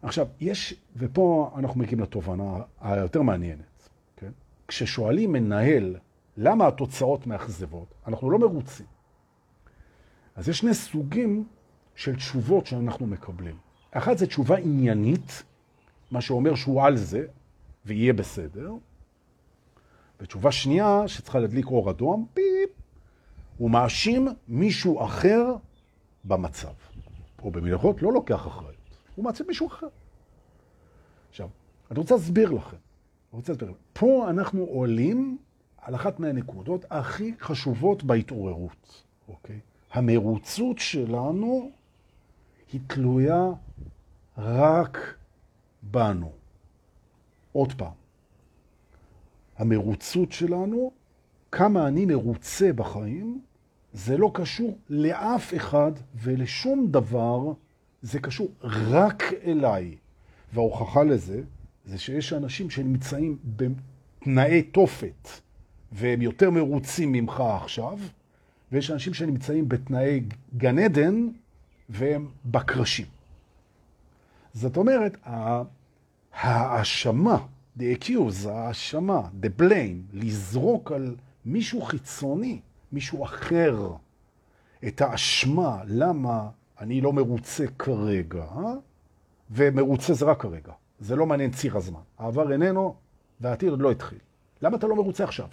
עכשיו, יש, ופה אנחנו מגיעים לתובנה היותר מעניינת, כן? כששואלים מנהל למה התוצאות מאכזבות, אנחנו לא מרוצים. אז יש שני סוגים של תשובות שאנחנו מקבלים. אחת זה תשובה עניינית, מה שאומר שהוא על זה, ויהיה בסדר. ותשובה שנייה, שצריכה להדליק אור אדום, פיפ, הוא מאשים מישהו אחר במצב. או במלאכות לא לוקח אחריות, הוא מאשים מישהו אחר. עכשיו, אני רוצה להסביר לכם. אני רוצה להסביר לכם. פה אנחנו עולים על אחת מהנקודות הכי חשובות בהתעוררות, אוקיי? המרוצות שלנו היא תלויה רק בנו. עוד פעם, המרוצות שלנו כמה אני מרוצה בחיים, זה לא קשור לאף אחד ולשום דבר, זה קשור רק אליי. וההוכחה לזה, זה שיש אנשים שנמצאים בתנאי תופת, והם יותר מרוצים ממך עכשיו, ויש אנשים שנמצאים בתנאי גן עדן, והם בקרשים. זאת אומרת, ההאשמה, the accuse, ההאשמה, the blame, לזרוק על מישהו חיצוני, מישהו אחר, את האשמה, למה אני לא מרוצה כרגע, אה? ומרוצה זה רק כרגע, זה לא מעניין ציר הזמן. העבר איננו והעתיד עוד לא התחיל. למה אתה לא מרוצה עכשיו?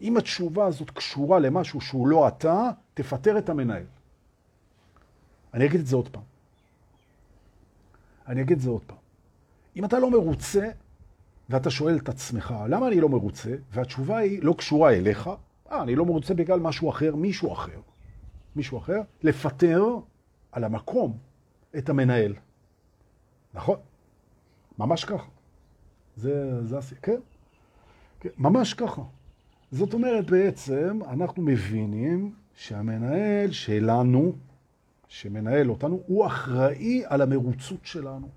אם התשובה הזאת קשורה למשהו שהוא לא אתה, תפטר את המנהל. אני אגיד את זה עוד פעם. אני אגיד את זה עוד פעם. אם אתה לא מרוצה, ואתה שואל את עצמך, למה אני לא מרוצה? והתשובה היא לא קשורה אליך, אה, אני לא מרוצה בגלל משהו אחר, מישהו אחר. מישהו אחר, לפטר על המקום את המנהל. נכון? ממש ככה. זה, זה הסיפור, כן? כן? ממש ככה. זאת אומרת, בעצם, אנחנו מבינים שהמנהל שלנו, שמנהל אותנו, הוא אחראי על המרוצות שלנו.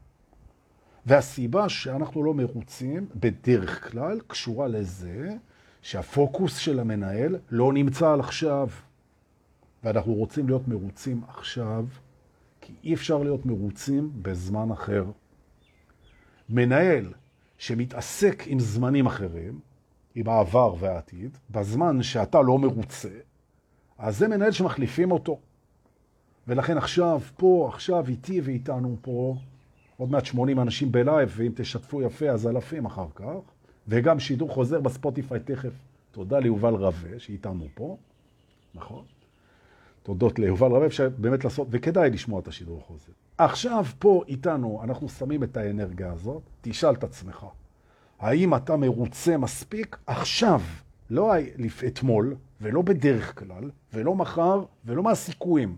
והסיבה שאנחנו לא מרוצים, בדרך כלל, קשורה לזה שהפוקוס של המנהל לא נמצא על עכשיו. ואנחנו רוצים להיות מרוצים עכשיו, כי אי אפשר להיות מרוצים בזמן אחר. מנהל שמתעסק עם זמנים אחרים, עם העבר והעתיד, בזמן שאתה לא מרוצה, אז זה מנהל שמחליפים אותו. ולכן עכשיו, פה, עכשיו, איתי ואיתנו פה, עוד מעט 80 אנשים בלייב, ואם תשתפו יפה, אז אלפים אחר כך. וגם שידור חוזר בספוטיפיי תכף. תודה ליובל רווה, שאיתנו פה, נכון? תודות ליובל רווה, אפשר באמת לעשות, וכדאי לשמוע את השידור החוזר. עכשיו, פה איתנו, אנחנו שמים את האנרגיה הזאת, תשאל את עצמך, האם אתה מרוצה מספיק עכשיו, לא אתמול, ולא בדרך כלל, ולא מחר, ולא מהסיכויים.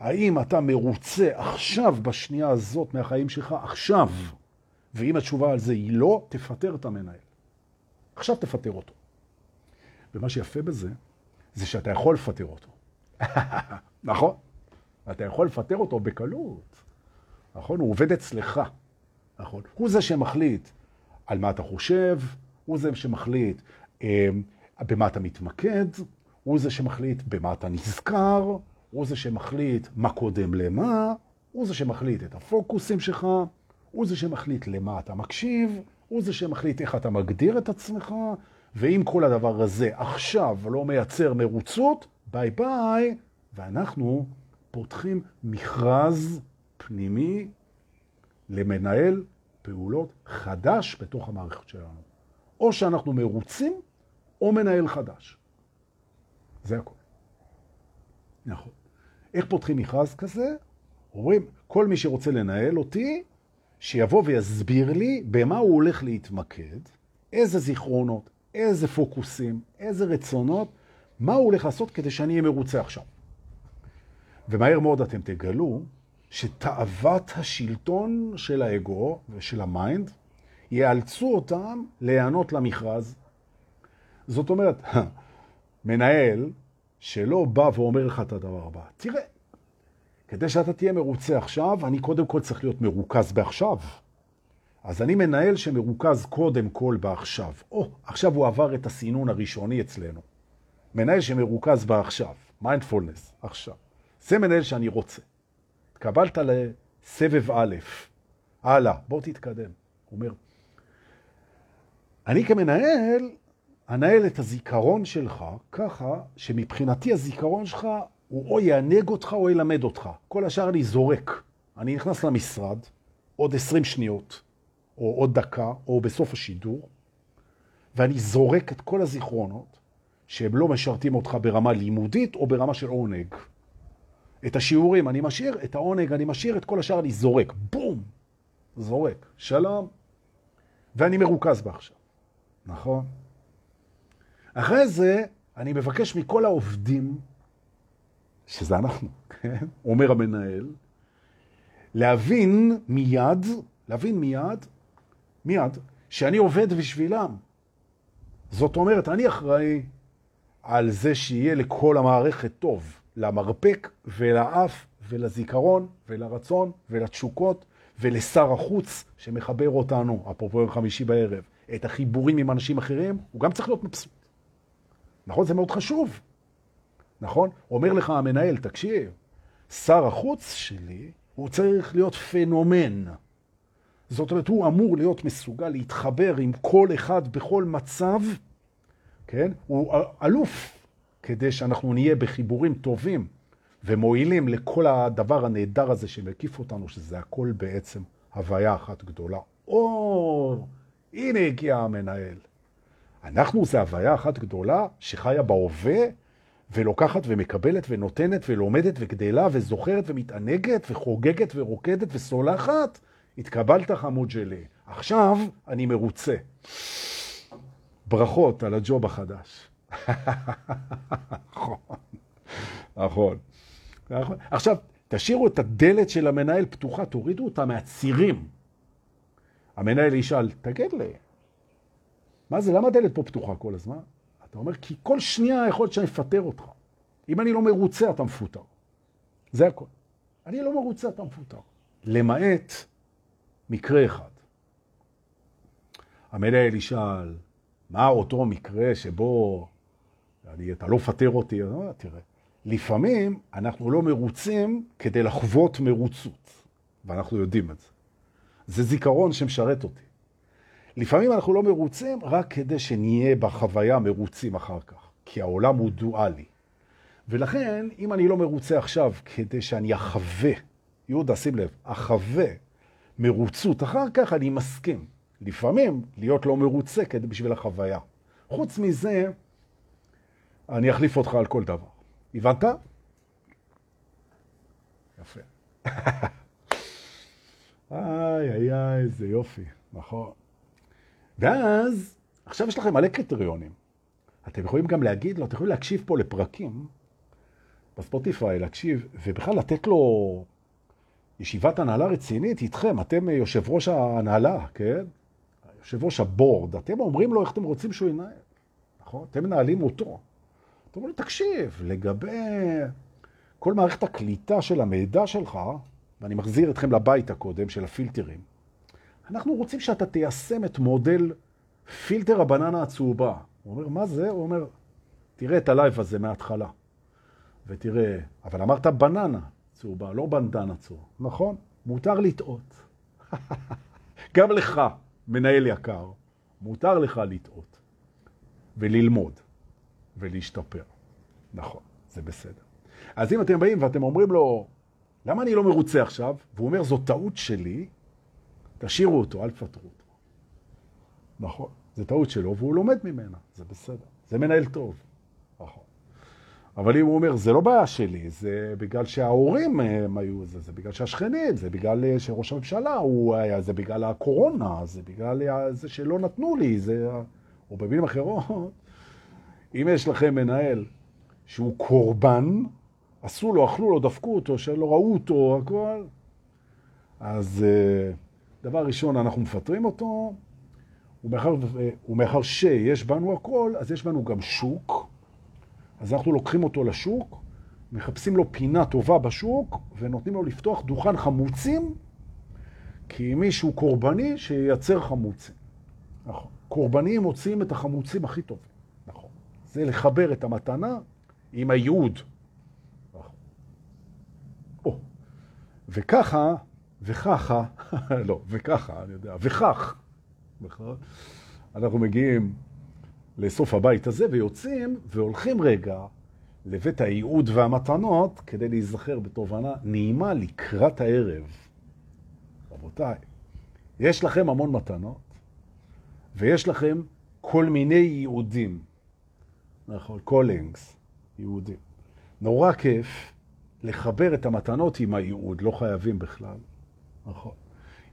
האם אתה מרוצה עכשיו, בשנייה הזאת, מהחיים שלך, עכשיו? ואם התשובה על זה היא לא, תפטר את המנהל. עכשיו תפטר אותו. ומה שיפה בזה, זה שאתה יכול לפטר אותו. נכון? אתה יכול לפטר אותו בקלות. נכון? הוא עובד אצלך. נכון? הוא זה שמחליט על מה אתה חושב, הוא זה שמחליט אה, במה אתה מתמקד, הוא זה שמחליט במה אתה נזכר, הוא זה שמחליט מה קודם למה, הוא זה שמחליט את הפוקוסים שלך, הוא זה שמחליט למה אתה מקשיב, הוא זה שמחליט איך אתה מגדיר את עצמך, ואם כל הדבר הזה עכשיו לא מייצר מרוצות, ביי ביי, ואנחנו פותחים מכרז פנימי למנהל פעולות חדש בתוך המערכת שלנו. או שאנחנו מרוצים, או מנהל חדש. זה הכל. נכון. איך פותחים מכרז כזה? אומרים, כל מי שרוצה לנהל אותי, שיבוא ויסביר לי במה הוא הולך להתמקד, איזה זיכרונות, איזה פוקוסים, איזה רצונות, מה הוא הולך לעשות כדי שאני אהיה מרוצה עכשיו. ומהר מאוד אתם תגלו שתאוות השלטון של האגו ושל ה mind יאלצו אותם להיענות למכרז. זאת אומרת, מנהל שלא בא ואומר לך את הדבר הבא, תראה, כדי שאתה תהיה מרוצה עכשיו, אני קודם כל צריך להיות מרוכז בעכשיו. אז אני מנהל שמרוכז קודם כל בעכשיו. או, עכשיו הוא עבר את הסינון הראשוני אצלנו. מנהל שמרוכז בעכשיו, מיינדפולנס, עכשיו. זה מנהל שאני רוצה. התקבלת לסבב א', הלאה, בוא תתקדם. הוא אומר, אני כמנהל, אנהל את הזיכרון שלך ככה שמבחינתי הזיכרון שלך הוא או יענג אותך או ילמד אותך. כל השאר אני זורק. אני נכנס למשרד, עוד 20 שניות, או עוד דקה, או בסוף השידור, ואני זורק את כל הזיכרונות שהם לא משרתים אותך ברמה לימודית או ברמה של עונג. את השיעורים אני משאיר, את העונג אני משאיר, את כל השאר אני זורק. בום! זורק. שלום. ואני מרוכז בעכשיו. נכון? אחרי זה אני מבקש מכל העובדים, שזה אנחנו, כן? אומר המנהל, להבין מיד, להבין מיד, מיד, שאני עובד בשבילם. זאת אומרת, אני אחראי על זה שיהיה לכל המערכת טוב. למרפק ולאף ולזיכרון ולרצון ולתשוקות ולשר החוץ שמחבר אותנו, אפרופו יום חמישי בערב, את החיבורים עם אנשים אחרים, הוא גם צריך להיות מבסוט. נכון? זה מאוד חשוב. נכון? אומר לך המנהל, תקשיב, שר החוץ שלי, הוא צריך להיות פנומן. זאת אומרת, הוא אמור להיות מסוגל להתחבר עם כל אחד בכל מצב, כן? הוא אלוף כדי שאנחנו נהיה בחיבורים טובים ומועילים לכל הדבר הנהדר הזה שמקיף אותנו, שזה הכל בעצם הוויה אחת גדולה. או, הנה הגיע המנהל. אנחנו זה הוויה אחת גדולה שחיה בהווה ולוקחת ומקבלת ונותנת ולומדת וגדלה וזוכרת ומתענגת וחוגגת ורוקדת וסולחת, התקבלת חמוד שלי. עכשיו אני מרוצה. ברכות על הג'וב החדש. נכון, נכון. עכשיו, תשאירו את הדלת של המנהל פתוחה, תורידו אותה מהצירים. המנהל ישאל, תגיד לי, מה זה, למה הדלת פה פתוחה כל הזמן? אתה אומר, כי כל שנייה יכול להיות שאני אפטר אותך. אם אני לא מרוצה, אתה מפוטר. זה הכל. אני לא מרוצה, אתה מפוטר. למעט מקרה אחד. המנהל ישאל, מה אותו מקרה שבו אני, אתה לא מפטר אותי? אני אומר, תראה, לפעמים אנחנו לא מרוצים כדי לחוות מרוצות, ואנחנו יודעים את זה. זה זיכרון שמשרת אותי. לפעמים אנחנו לא מרוצים רק כדי שנהיה בחוויה מרוצים אחר כך, כי העולם הוא דואלי. ולכן, אם אני לא מרוצה עכשיו כדי שאני אחווה, יהודה, שים לב, אחווה מרוצות, אחר כך אני מסכים. לפעמים להיות לא מרוצה כדי בשביל החוויה. חוץ מזה, אני אחליף אותך על כל דבר. הבנת? יפה. איי, איי, איי, איזה יופי, נכון. ואז, עכשיו יש לכם מלא קריטריונים. אתם יכולים גם להגיד לו, אתם יכולים להקשיב פה לפרקים בספוטיפיי, להקשיב, ובכלל לתת לו ישיבת הנהלה רצינית איתכם. אתם יושב ראש ההנהלה, כן? יושב ראש הבורד. אתם אומרים לו איך אתם רוצים שהוא ינהל, נכון? אתם מנהלים אותו. אתם אומרים לו, תקשיב, לגבי כל מערכת הקליטה של המידע שלך, ואני מחזיר אתכם לבית הקודם של הפילטרים, אנחנו רוצים שאתה תיישם את מודל פילטר הבננה הצהובה. הוא אומר, מה זה? הוא אומר, תראה את הלייב הזה מההתחלה. ותראה, אבל אמרת בננה צהובה, לא בנדנה צהובה. נכון, מותר לטעות. גם לך, מנהל יקר, מותר לך לטעות וללמוד ולהשתפר. נכון, זה בסדר. אז אם אתם באים ואתם אומרים לו, למה אני לא מרוצה עכשיו? והוא אומר, זו טעות שלי, תשאירו אותו, אל תפטרו אותו. נכון, זה טעות שלו, והוא לומד ממנה, זה בסדר. זה מנהל טוב. נכון. אבל אם הוא אומר, זה לא בעיה שלי, זה בגלל שההורים הם היו, זה, זה בגלל שהשכנים, זה בגלל אה, שראש הממשלה הוא היה, זה בגלל הקורונה, זה בגלל זה שלא נתנו לי, זה... או במילים אחרות, אם יש לכם מנהל שהוא קורבן, עשו לו, אכלו לו, דפקו אותו, שלא ראו אותו, הכל, אז... דבר ראשון, אנחנו מפטרים אותו, ומאחר, ומאחר שיש בנו הכל, אז יש בנו גם שוק. אז אנחנו לוקחים אותו לשוק, מחפשים לו פינה טובה בשוק, ונותנים לו לפתוח דוכן חמוצים, כי מישהו קורבני שייצר חמוצים. נכון. קורבנים מוצאים את החמוצים הכי טובים. נכון. זה לחבר את המתנה עם הייעוד. נכון. או. וככה וככה, לא, וככה, אני יודע, וכך, נכון? אנחנו מגיעים לסוף הבית הזה ויוצאים והולכים רגע לבית הייעוד והמתנות כדי להיזכר בתובנה נעימה לקראת הערב. רבותיי, יש לכם המון מתנות ויש לכם כל מיני ייעודים, נכון, callings, ייעודים. נורא כיף לחבר את המתנות עם הייעוד, לא חייבים בכלל. נכון.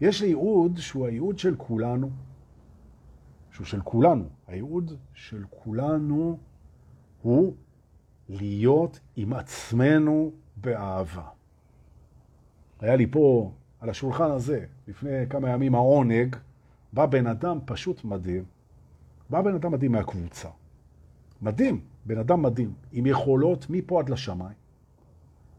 יש ייעוד שהוא הייעוד של כולנו, שהוא של כולנו. הייעוד של כולנו הוא להיות עם עצמנו באהבה. היה לי פה, על השולחן הזה, לפני כמה ימים העונג, בא בן אדם פשוט מדהים. בא בן אדם מדהים מהקבוצה. מדהים, בן אדם מדהים, עם יכולות מפה עד לשמיים,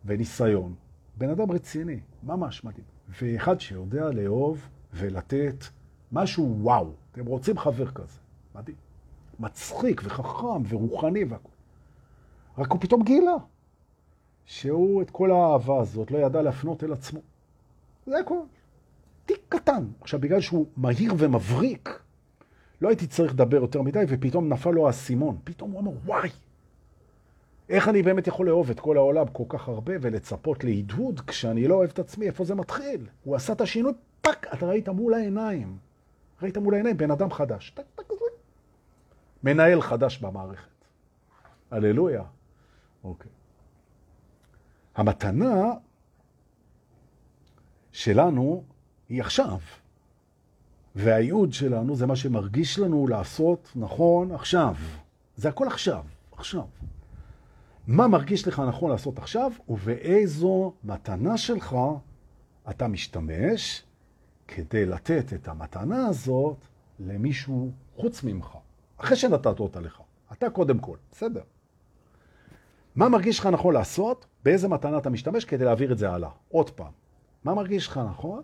וניסיון. בן אדם רציני, ממש מדהים. ואחד שיודע לאהוב ולתת משהו וואו. אתם רוצים חבר כזה, מדהים. מצחיק וחכם ורוחני והכל. רק הוא פתאום גילה שהוא את כל האהבה הזאת לא ידע להפנות אל עצמו. זה הכל. תיק קטן. עכשיו, בגלל שהוא מהיר ומבריק, לא הייתי צריך לדבר יותר מדי, ופתאום נפל לו האסימון. פתאום הוא אמר, וואי, איך אני באמת יכול לאהוב את כל העולם כל כך הרבה ולצפות להדהוד כשאני לא אוהב את עצמי? איפה זה מתחיל? הוא עשה את השינוי, פאק, אתה ראית מול העיניים. ראית מול העיניים בן אדם חדש. טק, טק, טק. מנהל חדש במערכת. הללויה. אוקיי. המתנה שלנו היא עכשיו. והייעוד שלנו זה מה שמרגיש לנו לעשות נכון עכשיו. זה הכל עכשיו, עכשיו. מה מרגיש לך נכון לעשות עכשיו, ובאיזו מתנה שלך אתה משתמש כדי לתת את המתנה הזאת למישהו חוץ ממך, אחרי שנתת אותה לך. אתה קודם כל, בסדר. מה מרגיש לך נכון לעשות? באיזה מתנה אתה משתמש כדי להעביר את זה הלאה? עוד פעם. מה מרגיש לך נכון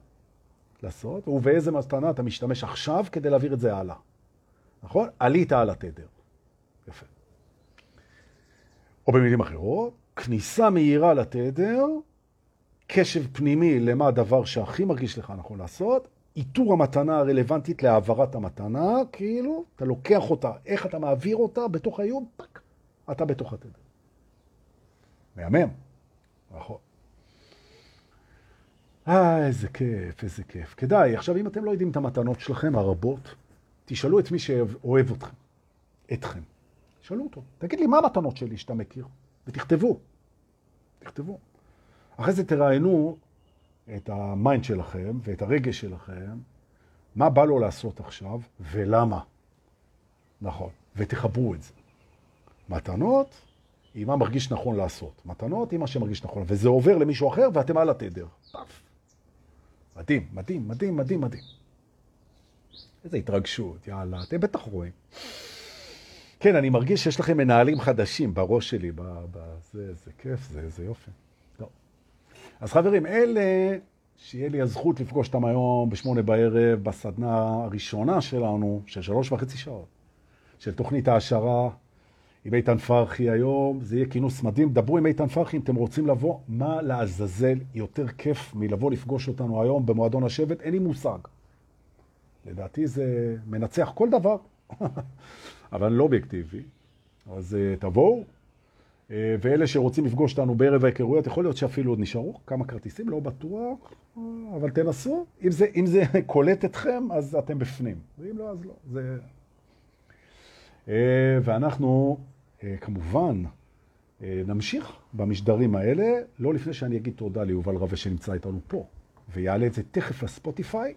לעשות? ובאיזה מתנה אתה משתמש עכשיו כדי להעביר את זה הלאה? נכון? עלית על התדר. יפה. או במילים אחרות, כניסה מהירה לתדר, קשב פנימי למה הדבר שהכי מרגיש לך נכון לעשות, איתור המתנה הרלוונטית להעברת המתנה, כאילו, אתה לוקח אותה, איך אתה מעביר אותה בתוך האיום, פק, אתה בתוך התדר. מהמם, נכון. אה, איזה כיף, איזה כיף. כדאי, עכשיו אם אתם לא יודעים את המתנות שלכם הרבות, תשאלו את מי שאוהב אתכם, אתכם. תשאלו אותו, תגיד לי, מה המתנות שלי שאתה מכיר? ותכתבו, תכתבו. אחרי זה תראיינו את ה mind שלכם ואת הרגש שלכם, מה בא לו לעשות עכשיו ולמה. נכון, ותחברו את זה. מתנות היא מה מרגיש נכון לעשות. מתנות היא מה שמרגיש נכון, וזה עובר למישהו אחר ואתם על התדר. פאף. מדהים, מדהים, מדהים, מדהים, מדהים. איזה התרגשות, יאללה, אתם בטח רואים. כן, אני מרגיש שיש לכם מנהלים חדשים בראש שלי, בזה, זה כיף, זה, זה יופי. טוב. אז חברים, אלה שיהיה לי הזכות לפגוש אותם היום בשמונה בערב בסדנה הראשונה שלנו, של שלוש וחצי שעות, של תוכנית העשרה עם איתן פרחי היום, זה יהיה כינוס מדהים. דברו עם איתן פרחי אם אתם רוצים לבוא, מה לעזאזל יותר כיף מלבוא לפגוש אותנו היום במועדון השבט, אין לי מושג. לדעתי זה מנצח כל דבר, אבל לא אובייקטיבי. אז uh, תבואו, uh, ואלה שרוצים לפגוש אותנו בערב ההיכרויות, יכול להיות שאפילו עוד נשארו כמה כרטיסים, לא בטוח, אבל תנסו. אם זה, אם זה קולט אתכם, אז אתם בפנים, ואם לא, אז לא. זה... Uh, ואנחנו אה, כמובן, אה, נמשיך במשדרים האלה, לא לפני שאני אגיד תודה ליובל רווה שנמצא איתנו פה, ויעלה את זה תכף לספוטיפיי.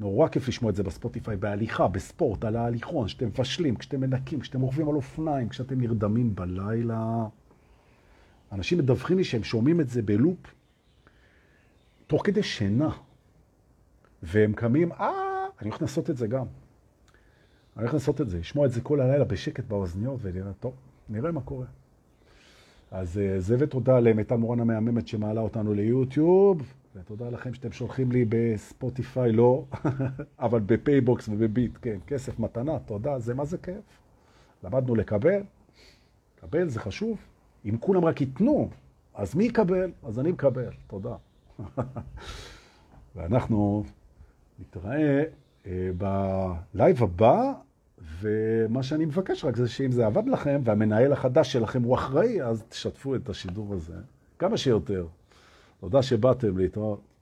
נורא כיף לשמוע את זה בספוטיפיי, בהליכה, בספורט, על ההליכון, כשאתם מפשלים, כשאתם מנקים, כשאתם רוכבים על אופניים, כשאתם נרדמים בלילה. אנשים מדווחים לי שהם שומעים את זה בלופ תוך כדי שינה, והם קמים, אה, אני הולך לעשות את זה גם. אני הולך לעשות את זה, לשמוע את זה כל הלילה בשקט באוזניות, ונראה, טוב, נראה מה קורה. אז אה, זה ותודה למיטל מורן המהממת שמעלה אותנו ליוטיוב, ותודה לכם שאתם שולחים לי בספוטיפיי, לא, אבל בפייבוקס ובביט, כן, כסף מתנה, תודה, זה מה זה כיף. למדנו לקבל, לקבל זה חשוב. אם כולם רק ייתנו, אז מי יקבל? אז אני מקבל, תודה. ואנחנו נתראה אה, בלייב הבא. ומה שאני מבקש רק זה שאם זה עבד לכם, והמנהל החדש שלכם הוא אחראי, אז תשתפו את השידור הזה כמה שיותר. תודה שבאתם להתראות.